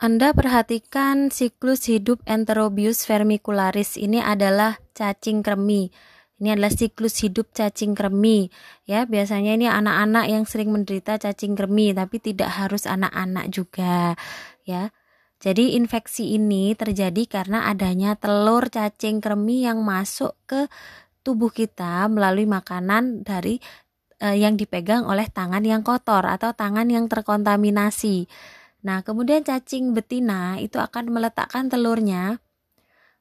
Anda perhatikan siklus hidup Enterobius vermicularis ini adalah cacing kremi. Ini adalah siklus hidup cacing kremi. Ya, biasanya ini anak-anak yang sering menderita cacing kremi, tapi tidak harus anak-anak juga, ya. Jadi infeksi ini terjadi karena adanya telur cacing kremi yang masuk ke tubuh kita melalui makanan dari eh, yang dipegang oleh tangan yang kotor atau tangan yang terkontaminasi. Nah, kemudian cacing betina itu akan meletakkan telurnya.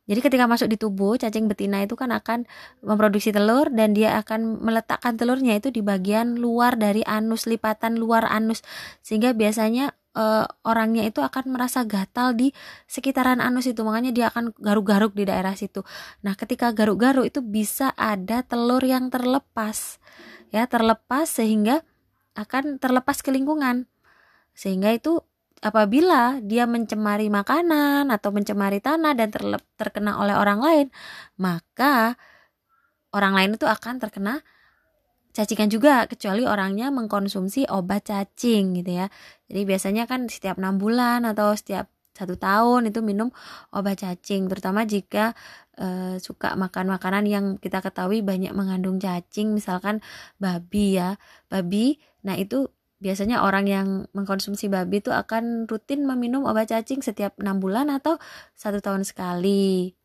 Jadi ketika masuk di tubuh, cacing betina itu kan akan memproduksi telur dan dia akan meletakkan telurnya itu di bagian luar dari anus, lipatan luar anus. Sehingga biasanya e, orangnya itu akan merasa gatal di sekitaran anus itu. Makanya dia akan garuk-garuk di daerah situ. Nah, ketika garuk-garuk itu bisa ada telur yang terlepas. Ya, terlepas sehingga akan terlepas ke lingkungan. Sehingga itu apabila dia mencemari makanan atau mencemari tanah dan terkena oleh orang lain, maka orang lain itu akan terkena cacingan juga kecuali orangnya mengkonsumsi obat cacing gitu ya. Jadi biasanya kan setiap enam bulan atau setiap satu tahun itu minum obat cacing terutama jika e, suka makan makanan yang kita ketahui banyak mengandung cacing misalkan babi ya babi nah itu biasanya orang yang mengkonsumsi babi itu akan rutin meminum obat cacing setiap enam bulan atau satu tahun sekali.